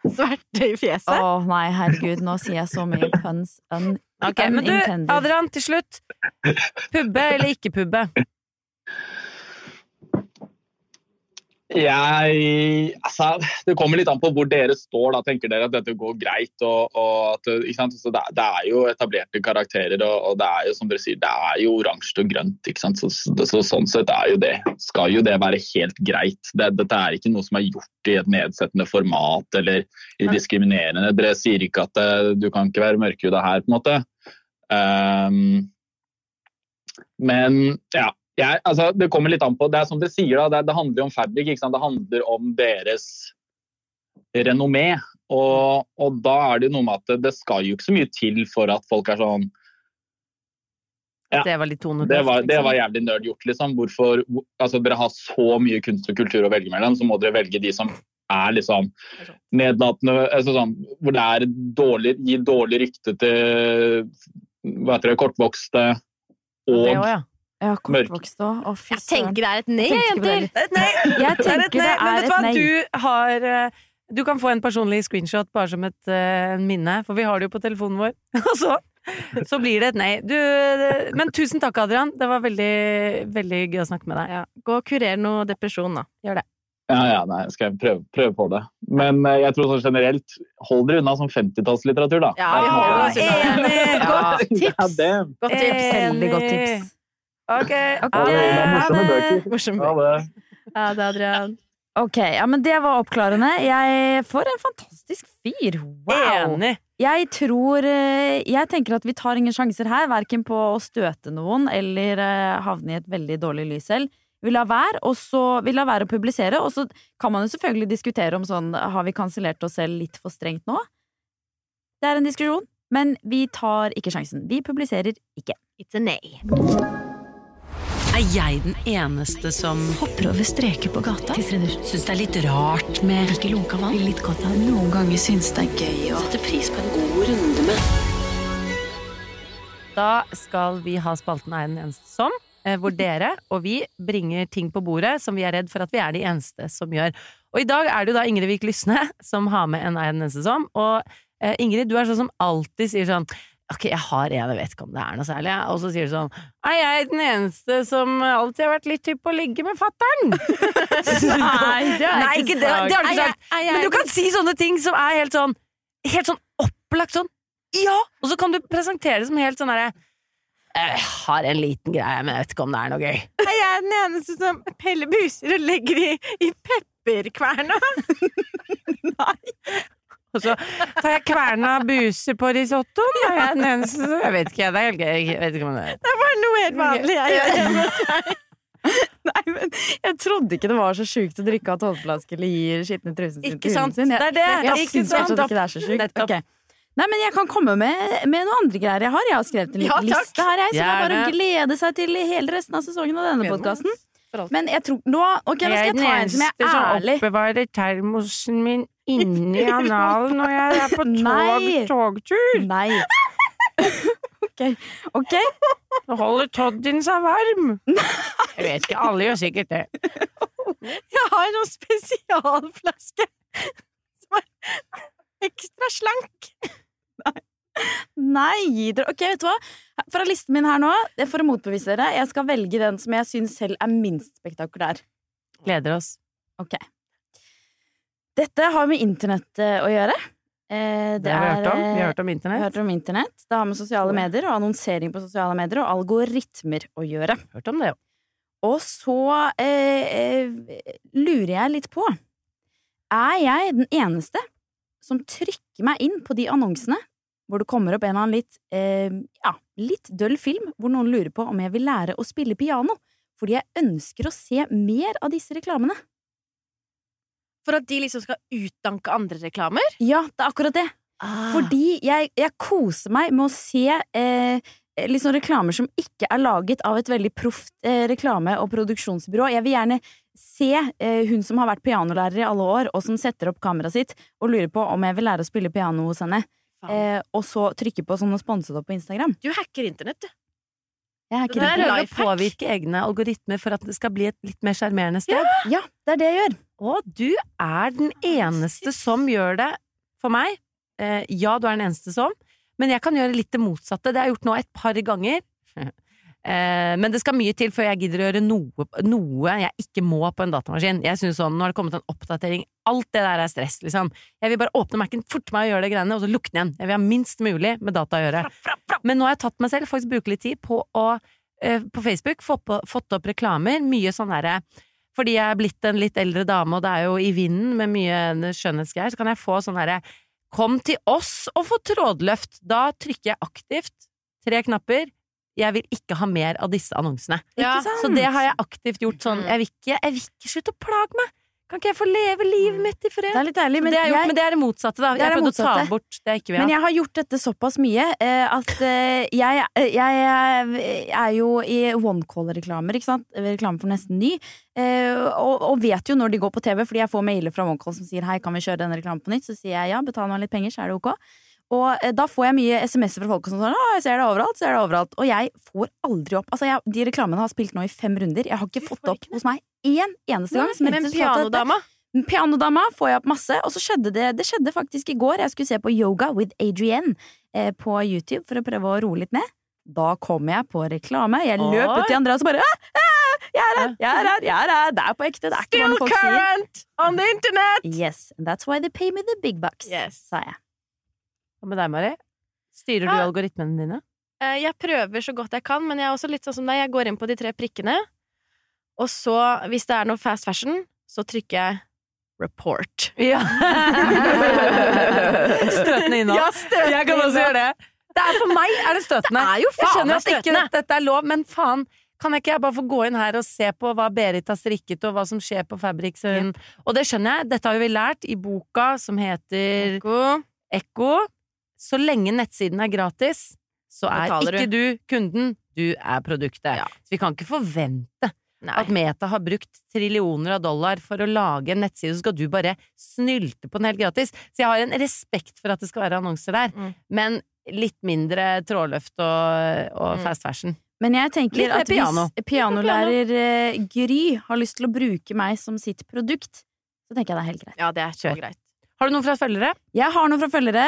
sverte i fjeset? Å nei, herregud, nå sier jeg så mye puns un Ok, men du. Adrian, til slutt. Pubbe eller ikke pubbe? Jeg Altså, det kommer litt an på hvor dere står. da, Tenker dere at dette går greit? og, og at, ikke sant? Så det, det er jo etablerte karakterer, og, og det er jo som dere sier, det er jo oransje og grønt. ikke sant? Så, så, Sånn sett er jo det, skal jo det være helt greit. Det, dette er ikke noe som er gjort i et nedsettende format eller i diskriminerende. Dere sier ikke at det, du kan ikke være mørkhuda her, på en måte. Um, men ja, jeg, altså, det kommer litt an på. Det er som det sier, da, det, det handler om sant? Det handler om deres renommé. Og, og da er det noe med at det, det skal jo ikke så mye til for at folk er sånn Ja. Det var litt tonet Det var, det liksom. var jævlig nerd gjort, liksom. Hvorfor altså, Dere har så mye kunst og kultur å velge mellom, så må dere velge de som er liksom nedlatende altså sånn, Hvor det er dårlig, gir dårlig rykte til hva heter det, kortvokste Det og også, ja. Ja, kortvokst òg. Å, fy Jeg tenker det er et nei, jenter! Jeg er tenker det er et nei. Du har eh, Du kan få en personlig screenshot bare som et uh, minne, for vi har det jo på telefonen vår. Og så, så blir det et nei. Du, eh, men tusen takk, Adrian. Det var veldig, veldig gøy å snakke med deg. Ja, gå og kurer noe depresjon, da. Gjør det. Ja, ja, nei, skal jeg prøve, prøve på det. Men jeg tror sånn generelt, hold dere unna sånn 50-tallslitteratur, da. Ja, vi holder oss unna. Enig! Godt tips! Ja, Godt tips. Veldig godt tips. Ok. ha det morsomme bøker. Ha det. Ja, det Adrian. Ok, ja, men det var oppklarende. Jeg får en fantastisk fyr. Wow! Enig. Jeg tror eh, Jeg tenker at vi tar ingen sjanser her, verken på å støte noen eller eh, havne i et veldig dårlig lys selv. Vi lar være, og så vi lar være å publisere, og så kan man jo selvfølgelig diskutere om sånn Har vi kansellert oss selv litt for strengt nå? Det er en diskusjon, men vi tar ikke sjansen. Vi publiserer ikke. It's a nei. Er jeg den eneste som Hopper over streker på gata. syns det er litt rart med Ikke lunka vann. litt godt av Noen ganger syns det er gøy å Setter pris på en god runde med Da skal vi ha spalten Er den eneste som, eh, hvor dere og vi bringer ting på bordet som vi er redd for at vi er de eneste som gjør. Og i dag er det jo da Ingrid Vik Lysne som har med en Er den eneste som. Og eh, Ingrid, du er sånn som alltid sier sånn Ok, jeg har en, jeg vet ikke om det er noe særlig. ja." Og så sier du sånn Er jeg den eneste som alltid har vært litt hypp på å ligge med fatter'n? Nei, det har jeg Nei, ikke det, det har du ikke Er sagt. er Men du kan si sånne ting som er helt sånn Helt sånn opplagt sånn Ja! Og så kan du presentere det som helt sånn derre Jeg har en liten greie, men jeg vet ikke om det er noe gøy. Er jeg den eneste som peller buser og legger i, i pepperkverna? Og så tar jeg kverna buser på risottoen. Er jeg den eneste Jeg vet ikke, det er. Jeg vet ikke om det er Det var noe helt vanlig jeg gjør hjemme. Nei, men jeg trodde ikke det var så sjukt å drikke av tolvflaske eller gi skitne trusen sin Ikke til hunden sin. Jeg, Det er det. jeg, Ikke syns fortsatt ikke det er så sjukt. Nettopp. Ok. Nei, men jeg kan komme med, med noen andre greier jeg har. Jeg har skrevet en liten ja, liste her, jeg, så det er bare å glede seg til hele resten av sesongen av denne podkasten. Men jeg tror Nå, ok, nå skal jeg ta en som jeg er ærlig. oppbevarer termosen min inni analen når jeg er på Nei. togtur. Nei. ok. ok. Nå holder toddyen seg varm. Jeg vet ikke, alle gjør sikkert det. Jeg har en sånn spesialflaske som er ekstra slank. Nei, gi dere Ok, vet du hva? Fra listen min her nå, for å motbevise dere, jeg skal velge den som jeg syns selv er minst spektakulær. Gleder oss. Ok. Dette har med internett eh, å gjøre. Eh, Det har vi hørt om. Vi har eh, hørt om har internett. hørt om internett. Det har med sosiale medier og annonsering på sosiale medier og algoritmer å gjøre. Hørt om det, jo. Og så eh, eh, lurer jeg litt på Er jeg den eneste som trykker meg inn på de annonsene hvor det kommer opp en eller annen litt, eh, ja, litt døll film hvor noen lurer på om jeg vil lære å spille piano? Fordi jeg ønsker å se mer av disse reklamene. For at de liksom skal utdanke andre reklamer? Ja, det er akkurat det. Ah. Fordi jeg, jeg koser meg med å se eh, sånn reklamer som ikke er laget av et veldig proft eh, reklame- og produksjonsbyrå. Jeg vil gjerne se eh, hun som har vært pianolærer i alle år, og som setter opp kameraet sitt og lurer på om jeg vil lære å spille piano hos henne. eh, og så trykke på sånn og sponse det opp på Instagram. Du hacker internett, du. Jeg er ikke redd. for å påvirke egne algoritmer for at det skal bli et litt mer sjarmerende sted. Ja, det er det jeg gjør. Og du er den eneste som gjør det for meg. Eh, ja, du er den eneste som, men jeg kan gjøre litt det motsatte. Det har jeg gjort nå et par ganger. Eh, men det skal mye til før jeg gidder å gjøre noe, noe jeg ikke må på en datamaskin. Jeg synes sånn, Nå har det kommet en oppdatering. Alt det der er stress, liksom. Jeg vil bare åpne Mac-en, forte meg å gjøre det greiene, og så lukke den igjen. Jeg vil ha minst mulig med data å gjøre. Men nå har jeg tatt meg selv, faktisk bruke litt tid, på å eh, på Facebook få på, fått opp reklamer. Mye sånn derre fordi jeg er blitt en litt eldre dame, og det er jo i vinden med mye skjønnhetsgreier, så kan jeg få sånn herre Kom til oss og få trådløft! Da trykker jeg aktivt tre knapper. Jeg vil ikke ha mer av disse annonsene. Ja. Så det har jeg aktivt gjort sånn. Mm. Jeg vil ikke, jeg vil ikke slutte å plage meg! Kan ikke jeg få leve livet mitt i fred? Det er litt ærlig, men det, er gjort, jeg- men det er det motsatte, da. Det Jeg det prøvde å ta bort det jeg ikke vil Men jeg har gjort dette såpass mye uh, at uh, jeg, jeg er jo i OneCall-reklamer, ikke sant? Reklame for nesten ny. Uh, og, og vet jo når de går på TV, fordi jeg får mailer fra OneCall som sier hei, kan vi kjøre denne reklamen på nytt? Så sier jeg ja, betal meg litt penger, så er det ok. Og eh, da får jeg mye SMS-er fra folk som sånn å, jeg ser det overalt, ser det overalt. Og jeg får aldri opp Altså, jeg, de reklamene har spilt nå i fem runder. Jeg har ikke fått opp hos meg én eneste gang. som Men pianodama Pianodama får jeg opp masse, og så skjedde det Det skjedde faktisk i går. Jeg skulle se på Yoga with Adrienne eh, på YouTube for å prøve å roe litt ned. Da kom jeg på reklame. Jeg løp ut til Andreas og bare «Ah, ah, Jeg er her! Jeg er her! Jeg er her! Det er på ekte. Det er ikke Still folk sier. on the internet! Yes, and that's why they pay me the big bucks, Yes. sa jeg. Hva med deg, Mari? Styrer du Ja. algoritmene dine? Eh, Jeg prøver så godt jeg kan, men jeg er også litt sånn som deg. Jeg går inn på de tre prikkene, og så, hvis det er noe fast fashion, så trykker jeg report. Ja. støtende innhold. Ja, støtende Jeg kan også gjøre det. Det er For meg er det støtende. Det er jo jeg faen skjønner meg at ikke at dette, er lov, men faen, kan jeg ikke jeg bare få gå inn her og se på hva Berit har strikket, og hva som skjer på Fabrics? Og, og det skjønner jeg, dette har jo vi lært i boka som heter Ekko. Ekko. Så lenge nettsiden er gratis, så er ikke du kunden, du er produktet. Ja. Så vi kan ikke forvente Nei. at Meta har brukt trillioner av dollar for å lage en nettside, så skal du bare snylte på den helt gratis. Så jeg har en respekt for at det skal være annonser der, Mm. men litt mindre trådløft og, og Mm. fast fashion. Men jeg tenker at piano. hvis pianolærer eh, Gry har lyst til å bruke meg som sitt produkt, så tenker jeg det er helt greit. Ja, det er så Kjør. greit. Har du noen fra følgere? Jeg har noen fra følgere.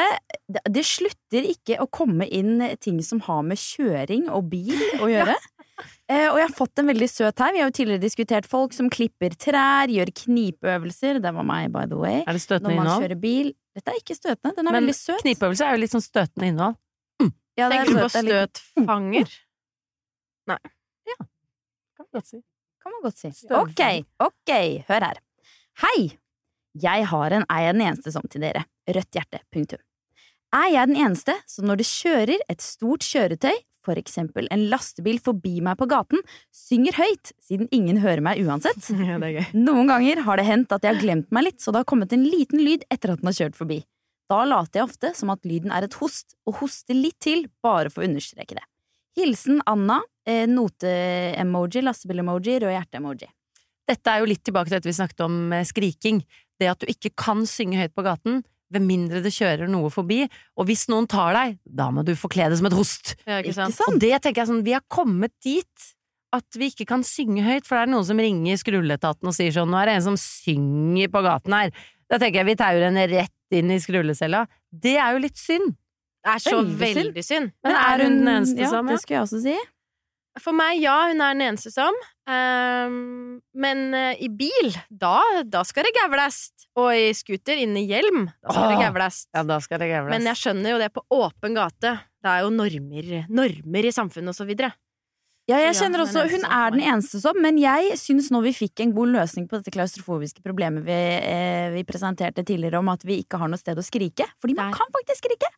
Det, slutter ikke å komme inn ting som har med kjøring og bil å gjøre. Eh, og jeg har fått en veldig søt her. Vi har jo tidligere diskutert folk som klipper trær, gjør knipeøvelser. Det var meg, by the way. Er det støtende Når man innhold? kjører bil. Dette er ikke støtende. Den er Men veldig søt. Men Knipeøvelse er jo litt sånn støtende innhold. Ja, det er Tenker du på støtfanger? Mm. Nei. Ja. Kan man godt si. kan man godt si. Ok, ok, hør her. Hei! Jeg har en Er jeg den eneste som til dere. Rødt hjerte. Punktum. Er jeg den eneste som når det kjører et stort kjøretøy, for eksempel en lastebil forbi meg på gaten, synger høyt, siden ingen hører meg uansett? Ja, det er gøy. Noen ganger har det hendt at jeg har glemt meg litt, så det har kommet en liten lyd etter at den har kjørt forbi. Da later jeg ofte som at lyden er et host, og hoster litt til, bare for å understreke det. Hilsen Anna, eh, note-emoji, lastebil-emoji, rød hjerte-emoji. Dette er jo litt tilbake til dette vi snakket om eh, skriking. Det at du ikke kan synge høyt på gaten, ved mindre det kjører noe forbi. Og hvis noen tar deg, da må du forkle deg som et host. Ja, ikke sant? Og det tenker jeg sånn, vi har kommet dit at vi ikke kan synge høyt, for det er noen som ringer skrulleetaten og sier sånn, nå er det en som synger på gaten her. Da tenker jeg vi tauer henne rett inn i skrullecella. Det er jo litt synd. Det er så Veldig synd. veldig synd. Men er hun den eneste ja, som det skulle jeg også si. For meg, ja, hun er den eneste som. Ehm, men uh, i bil, da, da skal det gævlast. Og i scooter, inn i hjelm, da skal det Åh. gævlast. Ja, da skal det gævles. Men jeg skjønner jo det på åpen gate. Det er jo normer, normer i samfunnet og så videre. Ja, jeg kjenner er også, Hun er den eneste som, men jeg syns nå vi fikk en god løsning på dette klaustrofobiske problemet vi, eh, vi presenterte tidligere om at vi ikke har noe sted å skrike. Fordi man Der. kan faktisk skrike!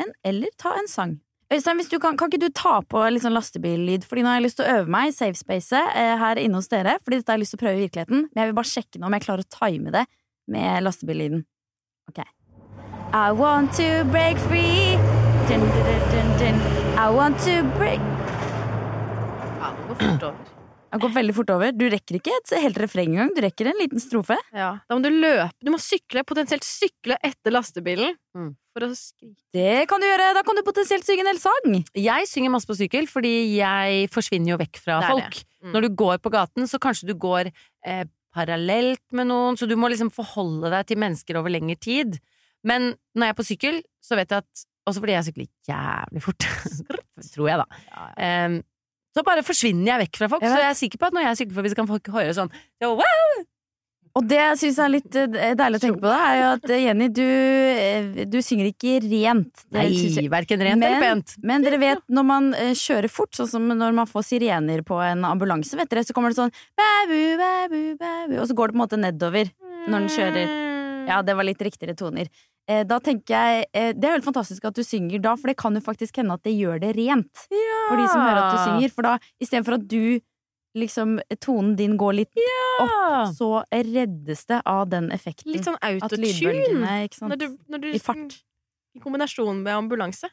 Men, eller ta en sang. Øystein, kan, kan ikke du ta på litt sånn lastebillyd? Fordi nå har jeg lyst til å øve meg i safe space eh, her inne hos dere. Fordi dette har jeg lyst til å prøve i virkeligheten. Men jeg vil bare sjekke nå om jeg klarer å time det med lastebillyden. Ok. I want to break free. Dun, dun, dun. I want to break Ja, det går fort over. Det går veldig fort over. Du rekker ikke et helt refreng engang. Du rekker en liten strofe. Ja, Da må du løpe. Du må sykle, potensielt sykle etter lastebilen. Mm. For å skrike. Det kan du gjøre. Da kan du potensielt synge en hel sang. Jeg synger masse på sykkel, fordi jeg forsvinner jo vekk fra Det folk. Mm. Når du går på gaten, så kanskje du går eh, parallelt med noen, så du må liksom forholde deg til mennesker over lengre tid. Men når jeg er på sykkel, så vet jeg at Også fordi jeg sykler jævlig fort, tror jeg, da. Em, så bare forsvinner jeg vekk fra folk. Jeg Så jeg er sikker på at når jeg sykler forbi, så kan folk høre sånn «Jo, wow!» Og det jeg syns er litt eh, deilig å tenke på, det er jo at eh, Jenny, du, eh, du synger ikke rent. Nei, verken rent eller pent. Men dere vet, når man kjører fort, sånn som når man får sirener på en ambulanse, vet dere, så kommer det sånn bæbu, bæbu, bæbu, og så går det på en måte nedover når den kjører. Ja, det var litt riktigere toner. Eh, Da tenker jeg eh, Det er helt fantastisk at du synger da, for det kan jo faktisk hende at det gjør det rent. For de som hører at du synger. For da, istedenfor at du liksom Tonen din går litt opp, så reddes det av den effekten. Litt sånn autotune. Når du, når du, I fart. I kombinasjon med ambulanse.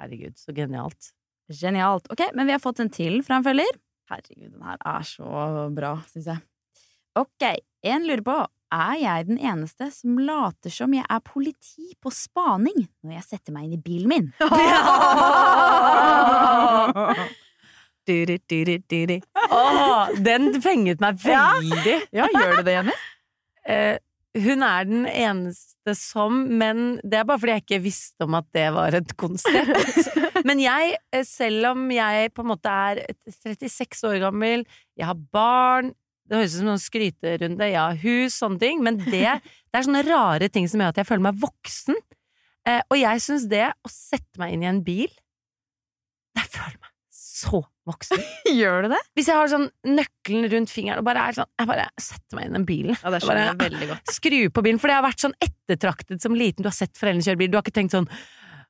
Herregud, så genialt. Genialt. Ok, men vi har fått en til fra en følger. Herregud, den her er så bra, syns jeg. Ok, en lurer på er jeg den eneste som later som jeg er politi på spaning når jeg setter meg inn i bilen min? oh, den fenget meg veldig. Ja, gjør du det, Jenny? Eh, hun er den eneste som, men det er bare fordi jeg ikke visste om at det var et konsept. Men jeg, eh, selv om jeg på en måte er 36 år gammel, jeg har barn Det høres ut som en skryterunde, ja, hus, sånne ting, men det, det er sånne rare ting som gjør at jeg føler meg voksen. Eh, og jeg syns det å sette meg inn i en bil Jeg føler meg så voksen. Gjør du det? Hvis jeg har sånn nøkkelen rundt fingeren og bare er sånn Jeg bare setter meg inn i den bilen. Ja, det Jeg skjønner jeg bare veldig godt. Skru på bilen. For det har vært sånn ettertraktet som liten. Du har sett foreldrene kjøre bil. Du har ikke tenkt sånn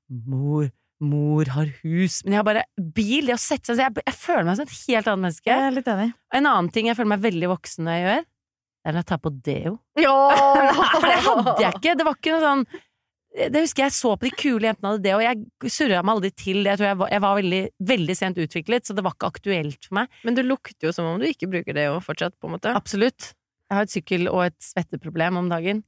Mor, mor har hus. Men jeg har bare bil. Sette seg jeg, jeg føler meg som et helt annet menneske. Jeg er litt enig. En annen ting jeg føler meg veldig voksen når jeg gjør, det er når jeg tar på deo. Ja! For det hadde jeg ikke. Det var ikke noe sånn det husker jeg så på de kule jentene hadde det, og jeg surra meg aldri til det. Jeg tror jeg var, jeg var veldig, veldig sent utviklet, så det var ikke aktuelt for meg. Men du lukter jo som om du ikke bruker det jo fortsatt, på en måte. Absolutt. Jeg har et sykkel- og et svetteproblem om dagen.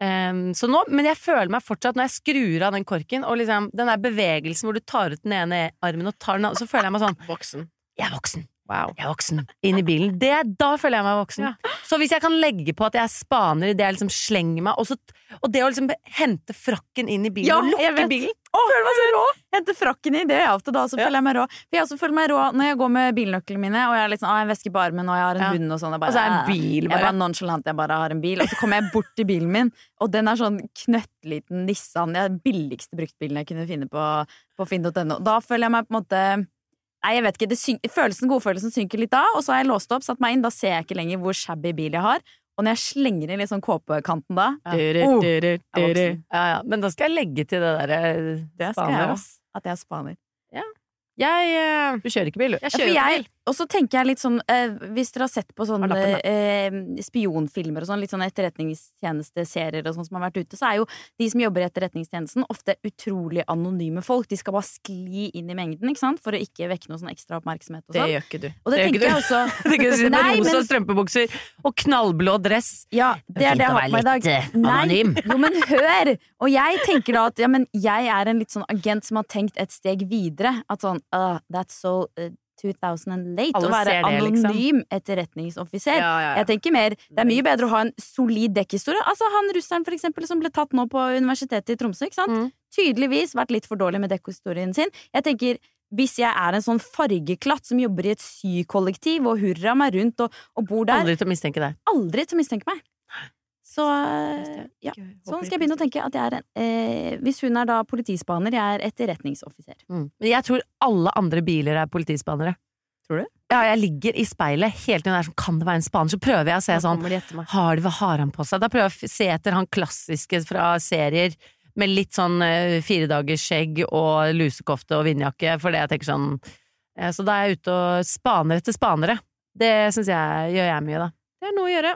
Um, så nå, men jeg føler meg fortsatt, når jeg skrur av den korken, og liksom den der bevegelsen hvor du tar ut den ene armen og tar den andre, så føler jeg meg sånn Voksen. Jeg er voksen. Wow. Jeg er voksen. Inn i bilen. Det, da føler jeg meg voksen. Så hvis jeg kan legge på at jeg er spaner idet jeg liksom slenger meg, og, så, og det å liksom hente frakken inn i bilen Ja, og lukke bilen Å, føler meg så rå! Hente frakken i, det gjør jeg ofte. Da så føler jeg meg rå. For jeg også føler meg rå når jeg går med bilnøklene mine, og jeg har liksom, en veske på armen, og jeg har en Ja. hund og sånn. Og så er en bil, bare, Jeg bare. nonchalant, jeg bare har en bil. Og så kommer jeg bort til bilen min, og den er sånn knøttliten Nissan. Det den billigste bruktbilen jeg kunne finne på, på finn.no. Da føler jeg meg på en måte Nei, jeg vet ikke, det syn følelsen, Godfølelsen synker litt da, og så har jeg låst opp, satt meg inn. Da ser jeg ikke lenger hvor shabby bil jeg har. Og når jeg slenger inn litt sånn kåpekanten da Ja. Oh, Ja, ja, men da skal jeg legge til det derre Det skal jeg også. At jeg er spaner. Jeg, uh, Du kjører ikke bil, du? jeg Ja, for kjører jo jeg, bil. Og så tenker jeg litt sånn eh, Hvis dere har sett på sånne eh, spionfilmer og sånn, litt sånn etterretningstjenesteserier og sånn som har vært ute, så er jo de som jobber i etterretningstjenesten, ofte utrolig anonyme folk. De skal bare skli inn i mengden, ikke sant, for å ikke vekke noe sånn ekstra oppmerksomhet og Det sånn. gjør ikke du. Og det det tenker jeg også. Det kan du si med rosa men- strømpebukser og knallblå dress. Ja, det er det jeg har på meg i dag. Anonym. Nei, jo, men hør! Og jeg tenker da at ja, men jeg er en litt sånn agent som har tenkt et steg videre. At sånn uh, That's so uh, 2000 and late. Alle å være det, anonym liksom. anonym etterretningsoffiser. Ja, ja, ja. Jeg tenker mer, Det er mye bedre å ha en solid dekkhistorie. Altså Han russeren for eksempel, som ble tatt nå på Universitetet i Tromsø. ikke sant? Mm. Tydeligvis vært litt for dårlig med dekkhistorien sin. Jeg tenker, Hvis jeg er en sånn fargeklatt som jobber i et sykollektiv og hurra meg rundt og, og bor der, Aldri til å mistenke deg. aldri til å mistenke meg. Så ja, sånn skal jeg begynne å tenke. At jeg er en, eh, hvis hun er da politispaner, jeg er etterretningsoffiser. Mm. Men jeg tror alle andre biler er politispanere. Tror du? Ja, jeg ligger i speilet helt til der er sånn Kan det være en spaner? Så prøver jeg å se sånn de. Har de hva har han på seg? Da prøver jeg å se etter han klassiske fra serier med litt sånn uh, firedagersskjegg og lusekofte og vindjakke, fordi jeg tenker sånn eh, Så da er jeg ute og spaner etter spanere. Det syns jeg gjør jeg mye, da. Det er noe å gjøre.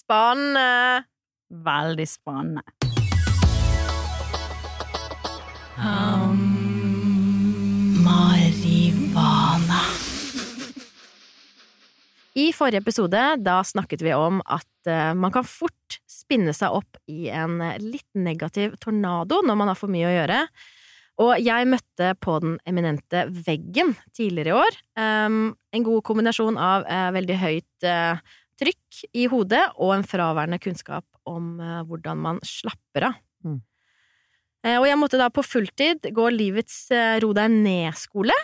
Spennende. Veldig spennende. Marivana. I forrige episode da snakket vi om at uh, man kan fort spinne seg opp i en litt negativ tornado når man har for mye å gjøre. Og jeg møtte på den eminente veggen tidligere i år. Um, en god kombinasjon av uh, veldig høyt eh, trykk i hodet og en fraværende kunnskap om eh, hvordan man slapper av. Mm. Eh, og jeg måtte da på fulltid gå livets eh, ro deg ned-skole.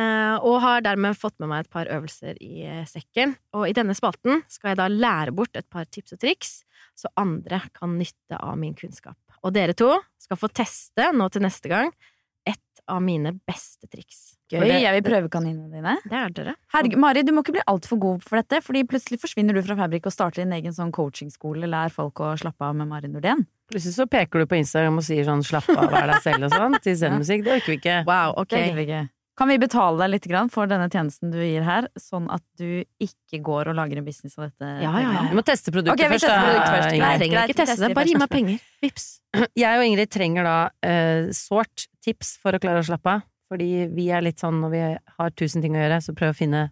Og har dermed fått med meg et par øvelser i sekken. Og i denne spalten skal jeg da lære bort et par tips og triks, så andre kan nytte av min kunnskap. Og dere to skal få teste nå til neste gang av mine beste triks. Gøy. Det- Jeg vil prøve kaninene dine. Det er dere. Herregud, Mari, du må ikke bli altfor god for dette, Fordi plutselig forsvinner du fra Fabrik og starter din egen sånn coachingskole. Lær folk å slappe av med Mari Nordén. Plutselig så peker du på Instagram og sier sånn 'slapp av, vær deg selv' og sånn til zen-musikk. Det orker vi ikke. Wow, ok. Det vi ikke. Kan vi betale deg litt for denne tjenesten du gir her, sånn at du ikke går og lager en business av dette? Ja, ja, ja. Vi må teste produktet okay, først. tester produktet først. Nei, trenger ikke teste det, bare gi meg penger. Vips. Jeg og Ingrid trenger da uh, sårt tips for å klare å slappe av. Fordi vi er litt sånn når vi har tusen ting å gjøre, så prøv å finne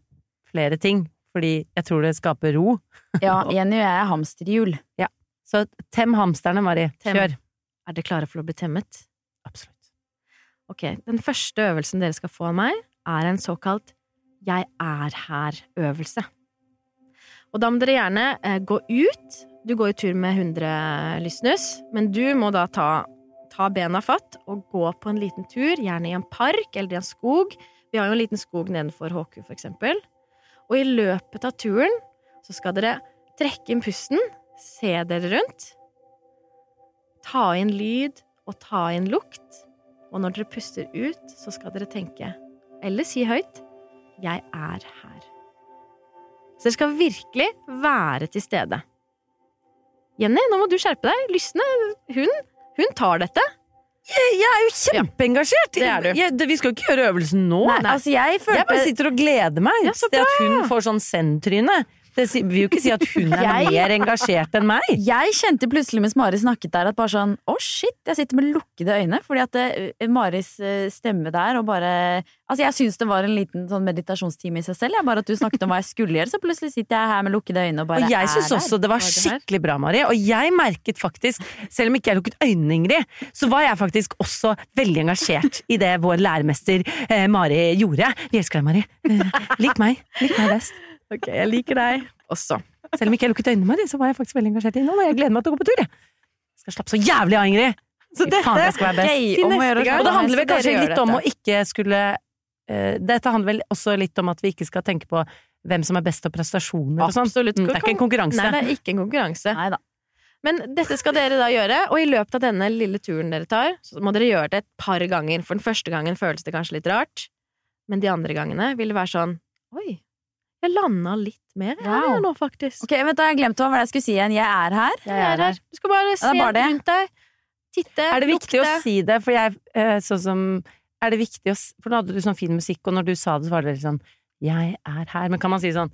flere ting. Fordi jeg tror det skaper ro. Ja, Jenny og jeg er hamsterhjul. Så tem hamsterne, Mari. Tem. Kjør. Er dere klare for å bli temmet? Absolutt. Ok, den første øvelsen dere skal få av meg, er en såkalt Jeg er her-øvelse. Og da må dere gjerne eh, gå ut. Du går i tur med 100 lysnus, men du må da ta, ta bena fatt og gå på en liten tur, gjerne i en park eller i en skog. Vi har jo en liten skog nedenfor HQ, for eksempel. Og i løpet av turen så skal dere trekke inn pusten, se dere rundt, ta inn lyd og ta inn lukt. Og når dere puster ut, så skal dere tenke, eller si høyt, 'Jeg er her'. Så dere skal virkelig være til stede. Jenny, nå må du skjerpe deg. Lysne, hun, hun tar dette. Jeg, jeg er jo kjempeengasjert! det er du. Jeg, det, vi skal jo ikke gjøre øvelsen nå. Nei, altså jeg Jeg bare sitter og gleder meg Ja, til at hun får sånn zen-tryne. Det vil jo ikke si at hun er Jeg- mer engasjert enn meg. Jeg kjente plutselig mens Mari snakket der at bare sånn Å, shit! Jeg sitter med lukkede øyne. Fordi at det, Maris eh, stemme der og bare Altså, jeg syns det var en liten sånn meditasjonstime i seg selv. Jeg, bare at du snakket om hva jeg skulle gjøre, så plutselig sitter jeg her med lukkede øyne og bare Og jeg syns også det var skikkelig bra, Mari. Og jeg merket faktisk, selv om ikke jeg lukket øynene, Ingrid, så var jeg faktisk også veldig engasjert i det vår læremester eh, Mari gjorde. Vi elsker deg, Mari. Eh, lik meg. Lik meg best. Ok, jeg liker deg også. Selv om ikke jeg lukket øynene, Mari, så var jeg faktisk veldig engasjert i innholdet. Jeg gleder meg til å gå på tur, jeg. Jeg skal slappe så jævlig av, Ingrid. Så dette faen, jeg skal være best. Til Om å neste gang. Og det handler vel kanskje litt om å ikke skulle uh, Dette handler vel også litt om at vi ikke skal tenke på hvem som er best på prestasjoner og sånn. Mm, Det er ikke en konkurranse. Nei, det er ikke en konkurranse. Neida. Men dette skal dere da gjøre, og i løpet av denne lille turen dere tar, så må dere gjøre det et par ganger. For den første gangen føles det kanskje litt rart, men de andre gangene vil det være sånn Oi, jeg landa litt mer her Wow. nå, faktisk. Ok, vent da, Jeg glemte hva jeg skulle si igjen. Jeg er her. Jeg er her. Du skal bare se bare rundt deg. Titte, Er det viktig å si det? For jeg, eh, sånn som Er det viktig å For nå hadde du sånn fin musikk, og når du sa det, så var det litt sånn Jeg er her. Men kan man si sånn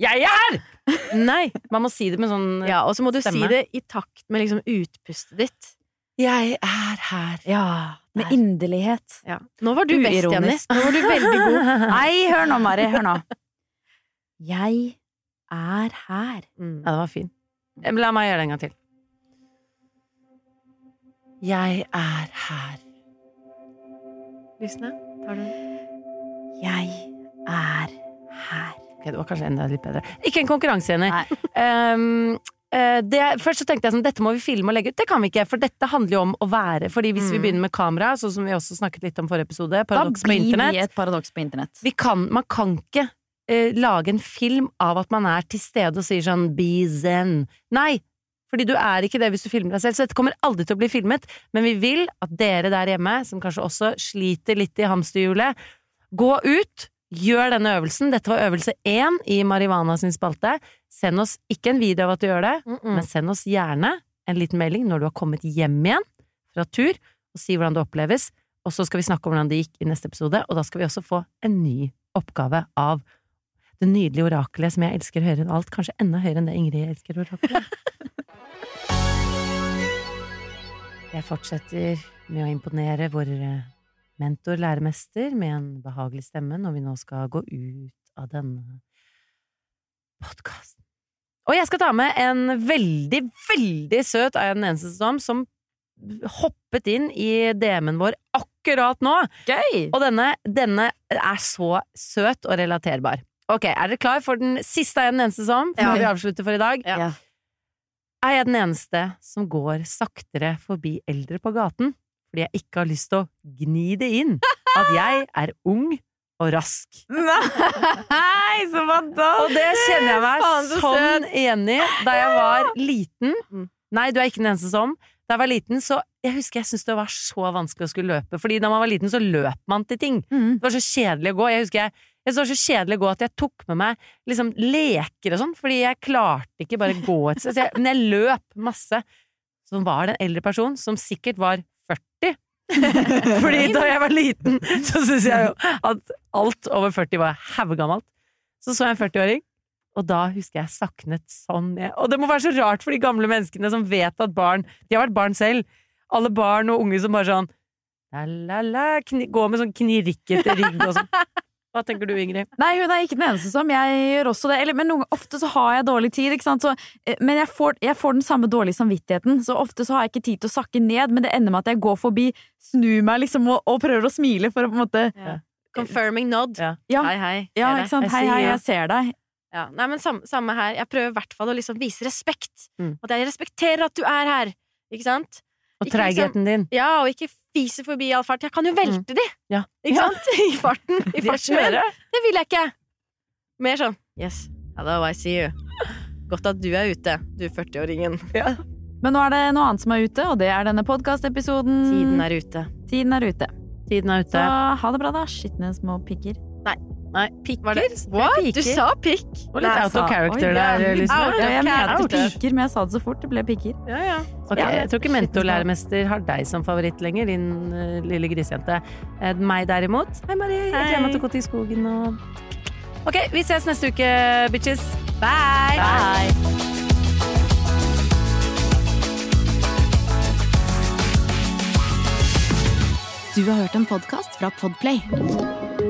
Jeg er her! Nei. Man må si det med sånn Ja, og så må du Stemme. si det i takt med liksom utpustet ditt. Jeg er her. Ja, Med Der. inderlighet. Ja. Nå var du best, Jenny. Nå var du veldig god. Nei, hør nå, Mari. Hør nå. Jeg er her. Mm. Ja, det var fin. Eh, La meg gjøre det en gang til. Jeg er her. Lysne, tar du? Jeg er her. Ok, det var kanskje enda litt bedre. Ikke en konkurranse, Jenny. Um, uh, det, først så tenkte jeg sånn, dette må vi filme og legge ut. Det kan vi ikke, for dette handler jo om å være. Fordi hvis vi Mm. begynner med kamera, sånn som vi også snakket litt om forrige episode, Da paradoks på blir vi et paradoks på internett. vi kan, Man kan ikke eh, lage en film av at man er til stede og sier sånn be zen. Nei! Fordi du er ikke det hvis du filmer deg selv, så dette kommer aldri til å bli filmet. Men vi vil at dere der hjemme, som kanskje også sliter litt i hamsterhjulet, gå ut, gjør denne øvelsen. Dette var øvelse én i Marihuana sin spalte. Send oss ikke en video av at du gjør det, Mm -mm. men send oss gjerne en liten melding når du har kommet hjem igjen fra tur, og si hvordan det oppleves. Og så skal vi snakke om hvordan det gikk i neste episode, og da skal vi også få en ny oppgave av det nydelige orakelet som jeg elsker høyere enn alt. Kanskje enda høyere enn det Ingrid elsker orakelet. Jeg fortsetter med å imponere vår eh, mentor, læremester, med en behagelig stemme når vi nå skal gå ut av denne podkasten. Og jeg skal ta med en veldig, veldig søt eneste som, som hoppet inn i DM-en vår akkurat nå. Gøy! Og denne, denne er så søt og relaterbar. Ok, er dere klar for den siste er jeg den eneste som, Ja. vi avslutter for i dag? Ja. Er jeg den eneste som går saktere forbi eldre på gaten fordi jeg ikke har lyst til å gni det inn at jeg er ung og rask? Nei, så fantastisk! Og det kjenner jeg meg Faen, sånn enig. Da jeg var liten Mm. Nei, du er ikke den eneste som. Da jeg var liten, så Jeg husker jeg syntes det var så vanskelig å skulle løpe. Fordi da man var liten, så løp man til ting. Mm. Det var så kjedelig å gå. Jeg husker jeg, jeg så så kjedelig å gå at jeg tok med meg liksom leker og sånn, fordi jeg klarte ikke bare gå et sted. Men jeg løp masse. Så var det en eldre person som sikkert var 40. fordi da jeg var liten, så syntes jeg jo at alt over 40 var haugammelt. Så så jeg en 40-åring, og da husker jeg saknet sånn Jeg. Og det må være så rart for de gamle menneskene som vet at barn De har vært barn selv. Alle barn og unge som bare sånn la, la, la, kni, Går med sånn knirkete rygg og sånn. Hva tenker du, Ingrid? Nei, hun er ikke den eneste som. Jeg gjør også det. Eller, men noen, ofte så har jeg dårlig tid, ikke sant. Så, eh, men jeg får, jeg får den samme dårlige samvittigheten. Så ofte så har jeg ikke tid til å sakke ned, men det ender med at jeg går forbi, snur meg liksom og, og prøver å smile for å på en måte Confirming nod. Ja. Ja, Hei, hei. ja ikke sant. Hei, hei, jeg ser deg. Ja, nei, men samme, samme her. Jeg prøver i hvert fall å liksom vise respekt. Mm. At jeg respekterer at du er her. Ikke sant? Og Ikke treigheten din. Ja, og ikke fise forbi i all fart. Jeg kan jo velte de! Ja. Ikke Ja. sant? I farten. I farten min. Det vil jeg ikke. Mer sånn Yes, hello, I see you. Godt at du er ute, du 40-åringen. Men nå er det noe annet som er ute, og det er denne podkastepisoden. Tiden er ute. Tiden er ute. Tiden er Så ute. ha det bra, da. Skitne små pikker. Nei, pikker? Det What? Du sa pikk! Og litt Nei, out of character der, of Ja, jeg mente piker, men jeg sa det så fort. Det ble pikker. Ja, ja. Ok, Jeg tror ikke mentorlæremester har deg som favoritt lenger, din uh, lille grisejente. Uh, meg derimot. Hei, Marie. Jeg gleder meg til å gå til skogen og Ok, vi ses neste uke, bitches. Bye! Bye. Du har hørt en podkast fra Podplay.